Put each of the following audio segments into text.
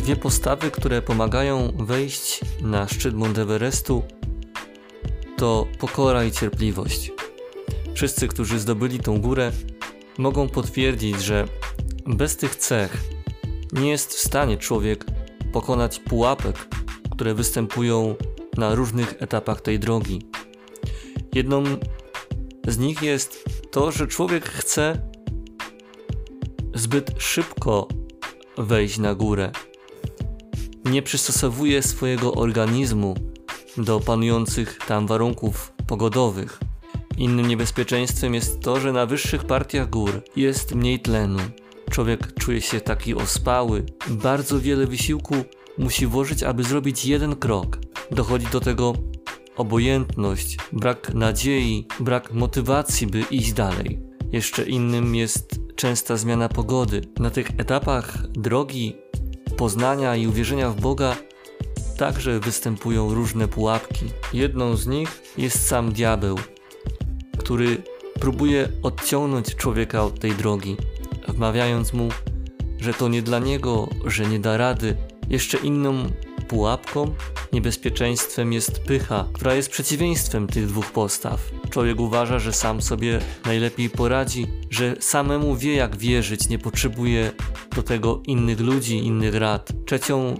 Dwie postawy, które pomagają wejść na szczyt Monteverestu to pokora i cierpliwość. Wszyscy, którzy zdobyli tą górę, mogą potwierdzić, że bez tych cech nie jest w stanie człowiek pokonać pułapek, które występują na różnych etapach tej drogi. Jedną z nich jest to, że człowiek chce zbyt szybko wejść na górę. Nie przystosowuje swojego organizmu do panujących tam warunków pogodowych. Innym niebezpieczeństwem jest to, że na wyższych partiach gór jest mniej tlenu. Człowiek czuje się taki ospały. Bardzo wiele wysiłku musi włożyć, aby zrobić jeden krok. Dochodzi do tego obojętność, brak nadziei, brak motywacji, by iść dalej. Jeszcze innym jest częsta zmiana pogody. Na tych etapach drogi poznania i uwierzenia w Boga także występują różne pułapki. Jedną z nich jest sam diabeł, który próbuje odciągnąć człowieka od tej drogi, wmawiając mu, że to nie dla niego, że nie da rady. Jeszcze inną pułapką, niebezpieczeństwem jest pycha, która jest przeciwieństwem tych dwóch postaw. Człowiek uważa, że sam sobie najlepiej poradzi, że samemu wie jak wierzyć, nie potrzebuje do tego innych ludzi, innych rad. Trzecią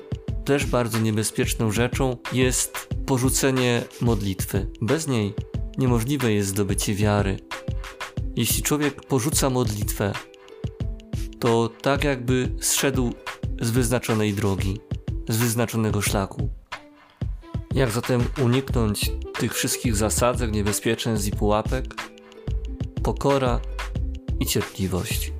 też bardzo niebezpieczną rzeczą jest porzucenie modlitwy. Bez niej niemożliwe jest zdobycie wiary. Jeśli człowiek porzuca modlitwę, to tak jakby zszedł z wyznaczonej drogi, z wyznaczonego szlaku. Jak zatem uniknąć tych wszystkich zasadzek, niebezpieczeństw i pułapek? Pokora i cierpliwość.